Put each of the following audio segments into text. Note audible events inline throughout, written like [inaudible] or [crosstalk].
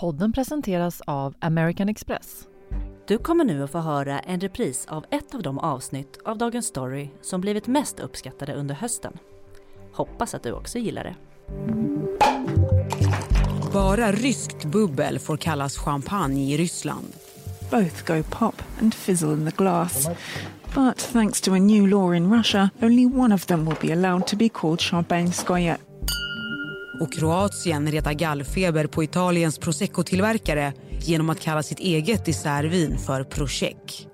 Podden presenteras av American Express. Du kommer nu att få höra en repris av ett av de avsnitt av Dagens Story som blivit mest uppskattade under hösten. Hoppas att du också gillar det. Bara ryskt bubbel får kallas champagne i Ryssland. Both go pop and fizzle in the glass. But thanks to a new law in Russia, only one of them will be allowed to be called champagnskoye. Och Kroatien retar gallfeber på Italiens prosecco-tillverkare genom att kalla sitt eget dessertvin för prosecco.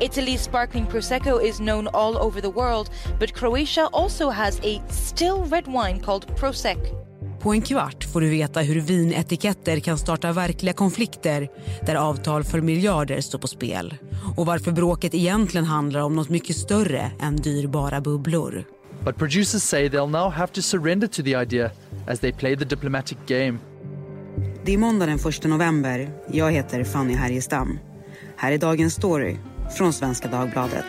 Italy's sparkling Prosecco is known all over the world, but Croatia also has a still red wine called Prosec. På en kvart får du veta hur vinetiketter kan starta verkliga konflikter där avtal för miljarder står på spel och varför bråket egentligen handlar om något mycket större än dyrbara bubblor. But producers say they'll now have to surrender to the idea as they play the diplomatic game. Det är måndag den 1 november. Jag heter Fanny Härgestam. Här är dagens story från Svenska Dagbladet.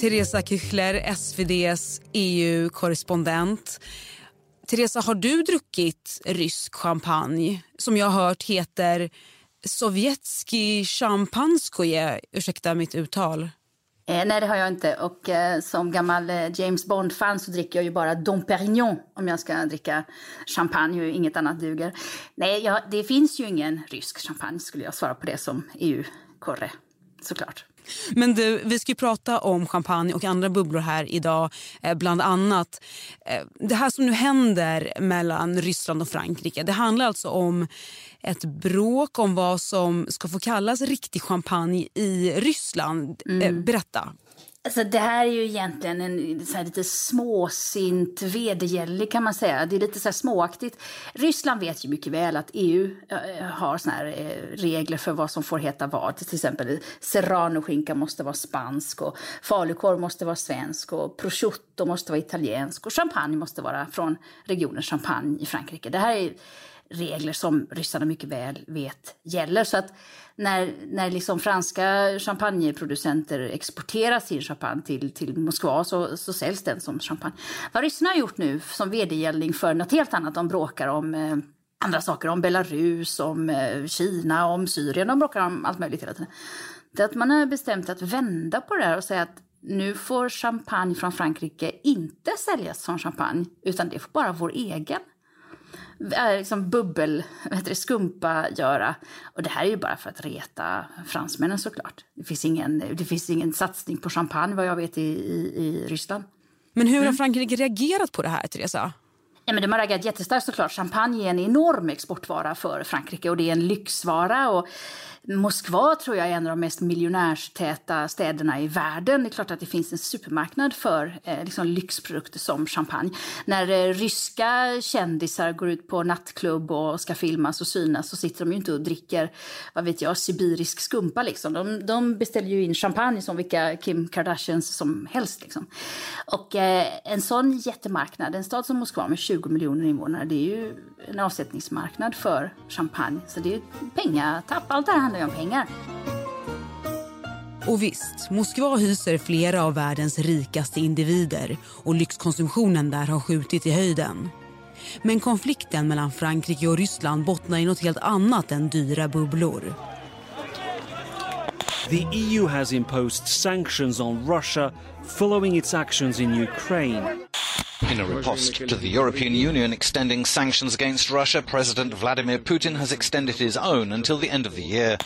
Teresa Küchler, SVDs EU-korrespondent. Teresa, har du druckit rysk champagne som jag har hört heter Sovjetski champanskoje? Ursäkta mitt uttal. Eh, nej, det har jag inte. Och eh, som gammal eh, James Bond-fan så dricker jag ju bara Dom Perignon om jag ska dricka champagne och inget annat duger. Nej, jag, det finns ju ingen rysk champagne skulle jag svara på det som EU-korre, såklart. Men du, vi ska prata om champagne och andra bubblor här idag. Eh, bland annat eh, det här som nu händer mellan Ryssland och Frankrike. Det handlar alltså om ett bråk om vad som ska få kallas riktig champagne i Ryssland. Eh, mm. berätta. Alltså det här är ju egentligen en så här lite småsint vedergällig kan man säga. Det är lite så här småaktigt. Ryssland vet ju mycket väl att EU har såna här eh, regler för vad som får heta vad. Till exempel serranoskinka måste vara spansk och falukorv måste vara svensk och prosciutto måste vara italiensk och champagne måste vara från regionen Champagne i Frankrike. Det här är regler som ryssarna mycket väl vet gäller. Så att när, när liksom franska champagneproducenter exporterar sin champagne till, till Moskva så, så säljs den som champagne. Vad ryssarna har gjort nu som vedergällning för något helt annat, de bråkar om eh, andra saker, om Belarus, om eh, Kina, om Syrien, de bråkar om allt möjligt hela tiden. Det är att man har bestämt att vända på det här och säga att nu får champagne från Frankrike inte säljas som champagne, utan det får bara vår egen liksom bubbel, vad det, skumpa göra. Och det här är ju bara för att reta fransmännen såklart. Det finns ingen, det finns ingen satsning på champagne vad jag vet i, i, i Ryssland. Men hur har mm. Frankrike reagerat på det här, Teresa? Ja, men de har raggat jättestarkt såklart. Champagne är en enorm exportvara för Frankrike och det är en lyxvara. Och Moskva tror jag är en av de mest miljonärstäta städerna i världen. Det är klart att det finns en supermarknad för eh, liksom lyxprodukter som champagne. När eh, ryska kändisar går ut på nattklubb och ska filmas och synas så sitter de ju inte och dricker, vad vet jag, sibirisk skumpa liksom. De, de beställer ju in champagne som vilka Kim Kardashians som helst liksom. Och eh, en sån jättemarknad, en stad som Moskva med 20 miljoner invånare, det är ju en avsättningsmarknad för champagne. Så det är pengatapp, allt det här handlar ju om pengar. Och visst, Moskva hyser flera av världens rikaste individer och lyxkonsumtionen där har skjutit i höjden. Men konflikten mellan Frankrike och Ryssland bottnar i något helt annat än dyra bubblor. The EU has imposed sanctions on Russia following its actions in Ukraine. In a riposte to the European Union extending sanctions against Russia, President Vladimir Putin has extended his own until the end of the year.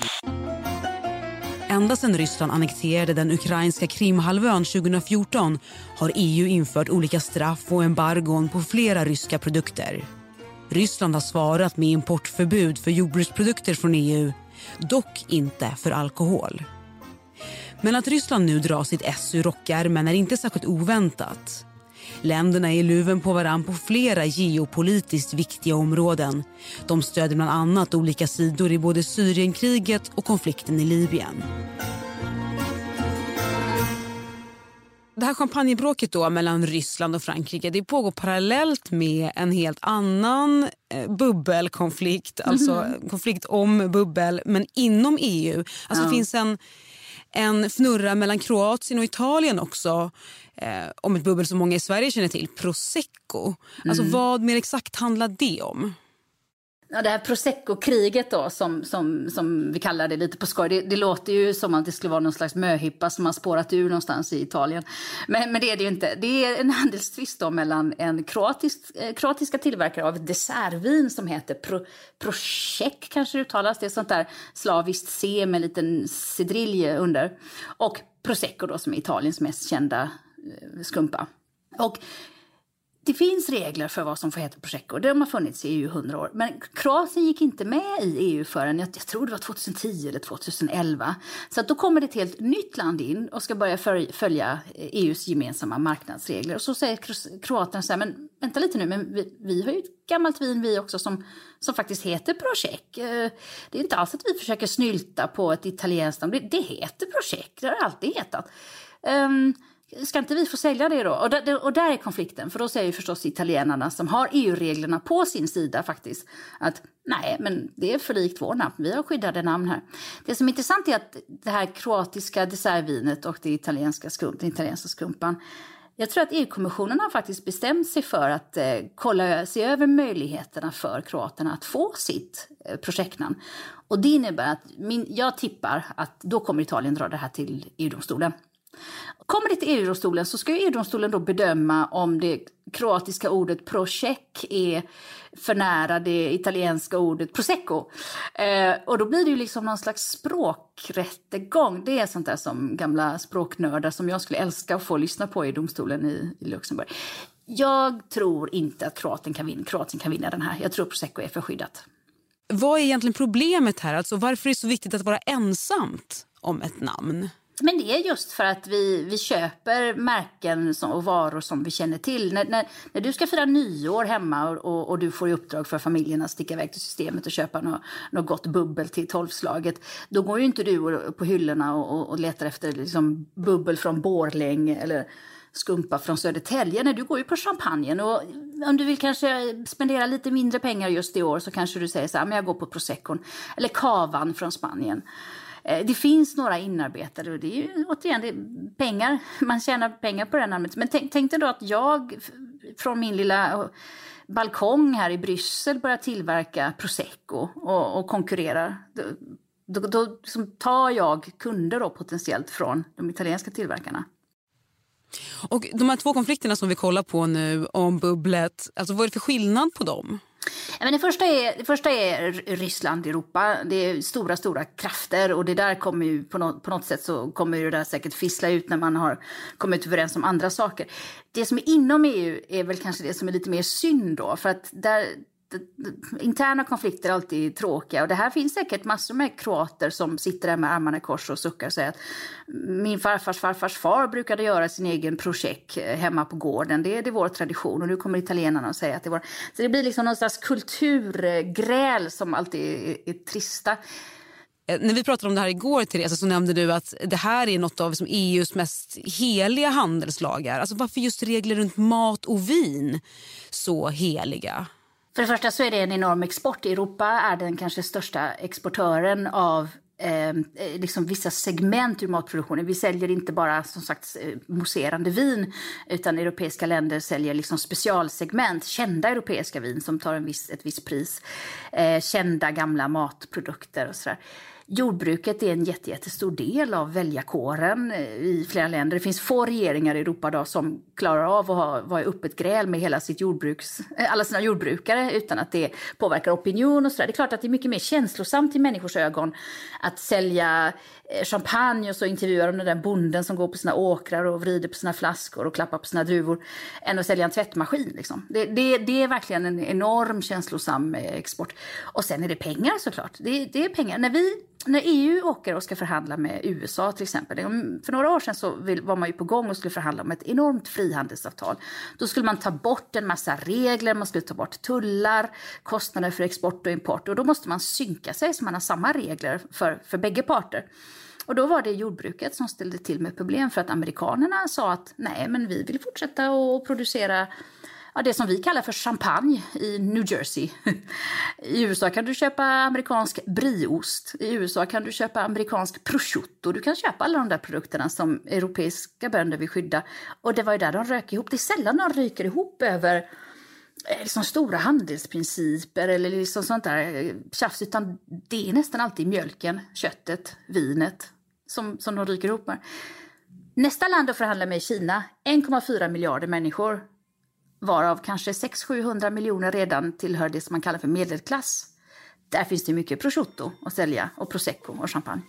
Ända sedan Ryssland annekterade den ukrainska Krimhalvön 2014 har EU infört olika straff och embargon på flera ryska produkter. Ryssland har svarat med importförbud för jordbruksprodukter från EU, dock inte för alkohol. Men att Ryssland nu drar sitt S ur rockärmen är inte särskilt oväntat. Länderna är luven på varann på flera geopolitiskt viktiga områden. De stöder bland annat olika sidor i både Syrienkriget och konflikten i Libyen. Det här champagnebråket då mellan Ryssland och Frankrike det pågår parallellt med en helt annan eh, bubbelkonflikt. Mm. Alltså konflikt om bubbel, men inom EU. Alltså. Det finns en, en fnurra mellan Kroatien och Italien också eh, om ett bubbel som många i Sverige känner till, prosecco. Alltså mm. Vad mer exakt handlar det om? Ja, det här prosecco-kriget då, som, som, som vi kallar det lite på skoj, det, det, låter ju som att det skulle vara någon slags möhippa som har spårat ur någonstans i Italien. Men, men det är det ju inte. Det är en [laughs] handelstvist då mellan en kroatisk, eh, kroatiska tillverkare av ett dessertvin som heter Pro, Prosek, kanske det uttalas. Det är sånt där slaviskt C med en liten cedrilje under. Och Prosecco då, som är Italiens mest kända eh, skumpa. Och det finns regler för vad som får heta prosecco. De har funnits i EU 100 år. Men Kroatien gick inte med i EU förrän jag, jag tror det var 2010 eller 2011. Så att då kommer det ett helt nytt land in och ska börja följa EUs gemensamma marknadsregler. Och så säger kroaterna så här, men vänta lite nu, men vi, vi har ju ett gammalt vin vi också som, som faktiskt heter Prosecco. Eh, det är inte alls att vi försöker snylta på ett italienskt namn. Det, det heter Prosecco, det har alltid hetat. Um, Ska inte vi få sälja det då? Och där, och där är konflikten, för då säger förstås italienarna som har EU-reglerna på sin sida faktiskt att nej, men det är för likt vår namn, vi har skyddade namn här. Det som är intressant är att det här kroatiska dessertvinet och det italienska skum, den italienska skumpan jag tror att EU-kommissionen har faktiskt bestämt sig för att eh, kolla, se över möjligheterna för kroaterna att få sitt eh, projektnamn. Och det innebär att min, jag tippar att då kommer Italien dra det här till EU-domstolen. Kommer det till EU-domstolen så ska EU-domstolen då bedöma om det kroatiska ordet prosek är för nära det italienska ordet prosecco. Eh, och då blir det ju liksom någon slags språkrättegång. Det är sånt där som gamla språknördar som jag skulle älska att få lyssna på i domstolen i, i Luxemburg. Jag tror inte att Kroatien kan, vinna, Kroatien kan vinna den här. Jag tror prosecco är för skyddat. Vad är egentligen problemet här? Alltså, varför är det så viktigt att vara ensamt om ett namn? Men det är just för att vi, vi köper märken som, och varor som vi känner till. När, när, när du ska fira nyår hemma och, och, och, du får i uppdrag för familjen att sticka iväg till systemet och köpa något, något gott bubbel till tolvslaget, då går ju inte du på hyllorna och, och letar efter liksom bubbel från Borlänge eller skumpa från Södertälje. Nej, du går ju på champagnen och om du vill kanske spendera lite mindre pengar just i år så kanske du säger så här, men jag går på proseccon eller kavan från Spanien. Eh, det finns några inarbetade och det är ju återigen det är pengar. [laughs] Man tjänar pengar på det här namnet. Men tänk, tänk dig då att jag från min lilla eh, balkong här i Bryssel börjar tillverka prosecco och, och konkurrerar. Då, då, då tar jag kunder då potentiellt från de italienska tillverkarna. Och de här två konflikterna som vi kollar på nu om bubblet, alltså vad är det för skillnad på dem? Men det, första är, det första är Ryssland, Europa. Det är stora, stora krafter och det där kommer ju på något, på något sätt så kommer det där säkert fissla ut när man har kommit överens om andra saker. Det som är inom EU är väl kanske det som är lite mer synd då, för att där, interna konflikter är alltid tråkiga och det här finns säkert massor med kroater som sitter där med armarna i kors och suckar och säger att min farfars farfars far brukade göra sin egen projekt eh, hemma på gården. Det är, det är vår tradition och nu kommer italienarna och säger att det är vår... Så det blir liksom någon slags kulturgräl som alltid är, är trista. Eh, när vi pratade om det här igår, Therese, så nämnde du att det här är något av som EUs mest heliga handelslagar. Alltså varför just regler runt mat och vin så heliga? För det första så är det en enorm export. Europa är den kanske största exportören av eh, eh, liksom vissa segment ur matproduktionen. Vi säljer inte bara som sagt eh, mousserande vin utan europeiska länder säljer liksom specialsegment, kända europeiska vin som tar en viss, ett visst pris. Eh, kända gamla matprodukter och sådär. Jordbruket är en jättestor del av väljarkåren eh, i flera länder. Det finns få regeringar i Europa idag som klarar av att ha, vara i öppet gräl med hela sitt jordbruks, eh, alla sina jordbrukare utan att det påverkar opinion och så där. Det är klart att det är mycket mer känslosamt i människors ögon att sälja eh, champagne och så intervjuar de den där bonden som går på sina åkrar och vrider på sina flaskor och klappar på sina druvor än att sälja en tvättmaskin. Liksom. Det, det, det, är verkligen en enorm känslosam export. Och sen är det pengar såklart. Det, det är pengar. När vi när EU åker och ska förhandla med USA till exempel. För några år sedan så var man ju på gång och skulle förhandla om ett enormt frihandelsavtal. Då skulle man ta bort en massa regler, man skulle ta bort tullar, kostnader för export och import. Och då måste man synka sig så man har samma regler för, för bägge parter. Och då var det jordbruket som ställde till med problem för att amerikanerna sa att nej, men vi vill fortsätta att producera ja, det som vi kallar för champagne i New Jersey. I USA kan du köpa amerikansk brieost. I USA kan du köpa amerikansk prosciutto. Du kan köpa alla de där produkterna som europeiska bönder vill skydda. Och det var ju där de rök ihop. Det är sällan de ryker ihop över eh, liksom stora handelsprinciper eller liksom sånt där eh, tjafs, utan det är nästan alltid mjölken, köttet, vinet som, som de ryker ihop med. Nästa land att förhandla med är Kina, 1,4 miljarder människor varav kanske 600-700 miljoner redan tillhör det som man kallar för medelklass. Där finns det mycket prosciutto att sälja och prosecco och champagne.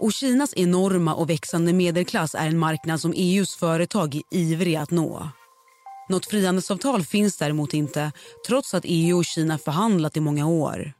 Och Kinas enorma och växande medelklass är en marknad som EUs företag är ivriga att nå. Något frihandelsavtal finns däremot inte trots att EU och Kina förhandlat i många år.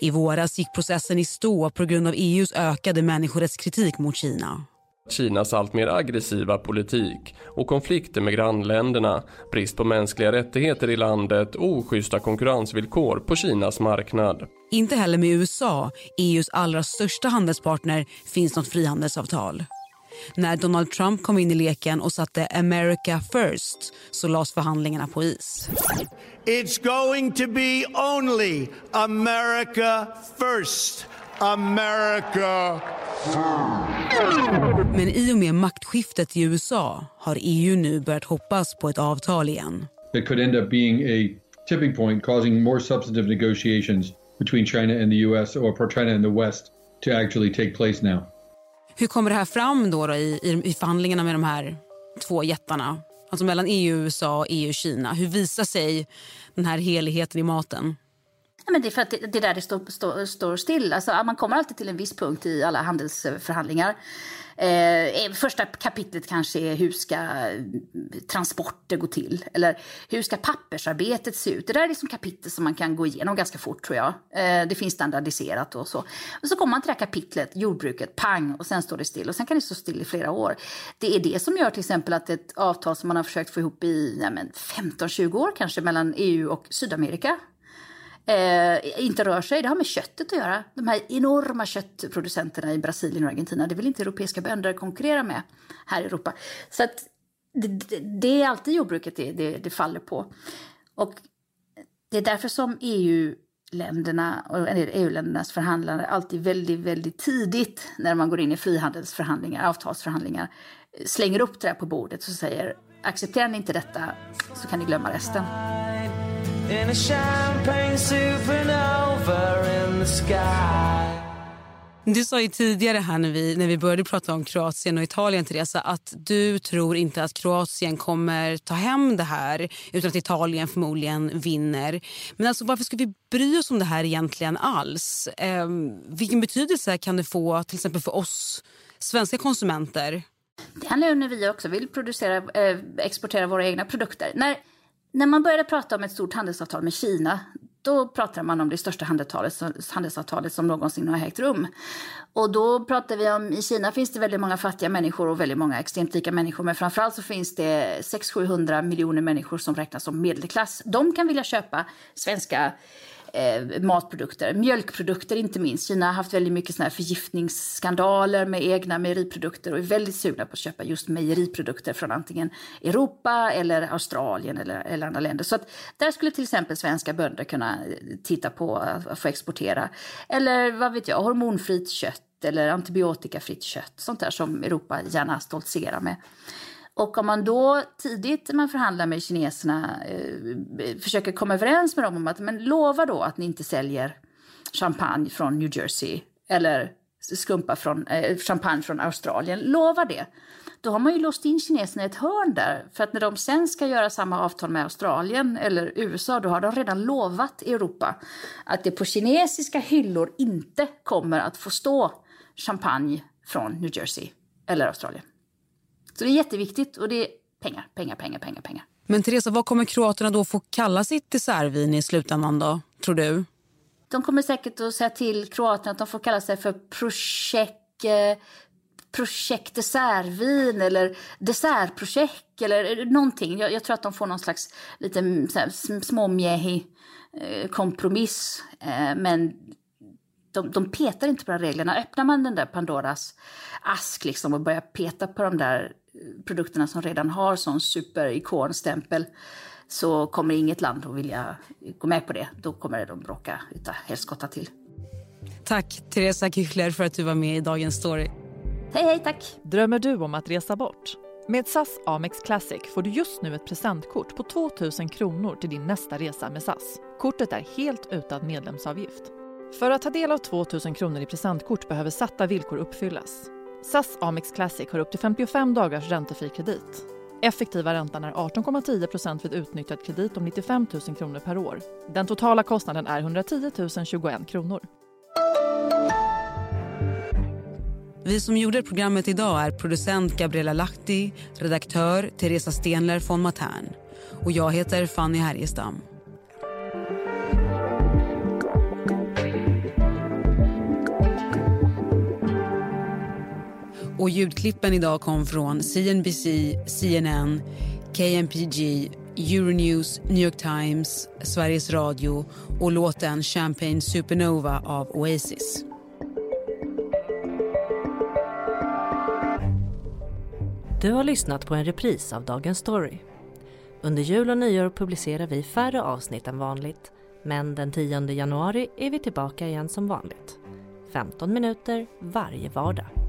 I våras gick processen i stå på grund av EUs ökade människorättskritik mot Kina. Kinas alltmer aggressiva politik och konflikter med grannländerna, brist på mänskliga rättigheter i landet och oschyssta konkurrensvillkor på Kinas marknad. Inte heller med USA, EUs allra största handelspartner, finns något frihandelsavtal. När Donald Trump kom in i leken och satte America first så lades förhandlingarna på is. It's going to be only America first. America Men i och med maktskiftet i USA har EU nu börjat hoppas på ett avtal igen. It could end up being a tipping point causing more substantive negotiations between China and the US or for China and the West to actually take place now. Hur kommer det här fram då, då i, i förhandlingarna med de här två jättarna? Alltså mellan EU, USA, EU och Kina. Hur visar sig den här heligheten i maten? Men det är för att det, det är där det står, står, står still. Alltså, man kommer alltid till en viss punkt i alla handelsförhandlingar. Eh, eh första kapitlet kanske är hur ska eh, transporter gå till? Eller hur ska pappersarbetet se ut? Det där är liksom kapitel som man kan gå igenom ganska fort tror jag. Eh, det finns standardiserat och så. Och så kommer man till det här kapitlet, jordbruket, pang, och sen står det still. Och sen kan det stå still i flera år. Det är det som gör till exempel att ett avtal som man har försökt få ihop i 15-20 år kanske mellan EU och Sydamerika eh, inte rör sig. Det har med köttet att göra. De här enorma köttproducenterna i Brasilien och Argentina, det vill inte europeiska bönder konkurrera med här i Europa. Så att det, det, det är alltid jordbruket det, det, det faller på. Och det är därför som EU länderna och EU-ländernas förhandlare alltid väldigt, väldigt tidigt när man går in i frihandelsförhandlingar, avtalsförhandlingar, slänger upp det här på bordet och säger accepterar ni inte detta så kan ni glömma resten in a champagne supernova in the sky Du sa ju tidigare här när vi, när vi började prata om Kroatien och Italien, Teresa, att du tror inte att Kroatien kommer ta hem det här utan att Italien förmodligen vinner. Men alltså, varför ska vi bry oss om det här egentligen alls? Eh, vilken betydelse kan det få till exempel för oss svenska konsumenter? Det handlar om när vi också vill producera, eh, exportera våra egna produkter. När när man började prata om ett stort handelsavtal med Kina då pratade man om det största handelsavtalet som någonsin har ägt rum. Och då pratade vi om, i Kina finns det väldigt många fattiga människor och väldigt många extremt rika människor. Men framförallt så finns det 600-700 miljoner människor som räknas som medelklass. De kan vilja köpa svenska eh, matprodukter, mjölkprodukter inte minst. Kina har haft väldigt mycket såna här förgiftningsskandaler med egna mejeriprodukter och är väldigt sugna på att köpa just mejeriprodukter från antingen Europa eller Australien eller, eller andra länder. Så att där skulle till exempel svenska bönder kunna eh, titta på att få exportera. Eller vad vet jag, hormonfritt kött eller antibiotikafritt kött, sånt där som Europa gärna stoltserar med. Och om man då tidigt när man förhandlar med kineserna eh, försöker komma överens med dem om att men lova då att ni inte säljer champagne från New Jersey eller skumpa från, eh, champagne från Australien, lova det. Då har man ju låst in kineserna i ett hörn där. För att när de sen ska göra samma avtal med Australien eller USA, då har de redan lovat Europa att det på kinesiska hyllor inte kommer att få stå champagne från New Jersey eller Australien. Så det är jätteviktigt och det är pengar, pengar, pengar, pengar, pengar. Men Teresa, vad kommer kroaterna då få kalla sitt dessertvin i slutändan då, tror du? De kommer säkert att säga till kroaterna att de får kalla sig för projekt, eh, projekt dessertvin eller dessertprojekt eller någonting. Jag, jag, tror att de får någon slags lite småmjähig eh, kompromiss. Eh, men de, de petar inte på de reglerna. Öppnar man den där Pandoras ask liksom och börjar peta på de där produkterna som redan har sån superikonstämpel så kommer inget land att vilja gå med på det. Då kommer de bråka utav helskotta till. Tack Teresa Küchler för att du var med i Dagens Story. Hej, hej, tack. Drömmer du om att resa bort? Med SAS Amex Classic får du just nu ett presentkort på 2 000 kronor till din nästa resa med SAS. Kortet är helt utan medlemsavgift. För att ta del av 2 000 kronor i presentkort behöver satta villkor uppfyllas. SAS Amex Classic har upp till 55 dagars räntefri kredit. Effektiva räntan är 18,10% vid utnyttjad kredit om 95 000 kronor per år. Den totala kostnaden är 110 021 kronor. Vi som gjorde programmet idag är producent Gabriella Lahti, redaktör Teresa Stenler von Matern och jag heter Fanny Härgestam. Och ljudklippen idag kom från CNBC, CNN, KMPG, Euronews, New York Times, Sveriges Radio och låten Champagne Supernova av Oasis. Du har lyssnat på en repris av Dagens Story. Under jul och nyår publicerar vi färre avsnitt än vanligt men den 10 januari är vi tillbaka igen som vanligt. 15 minuter varje vardag.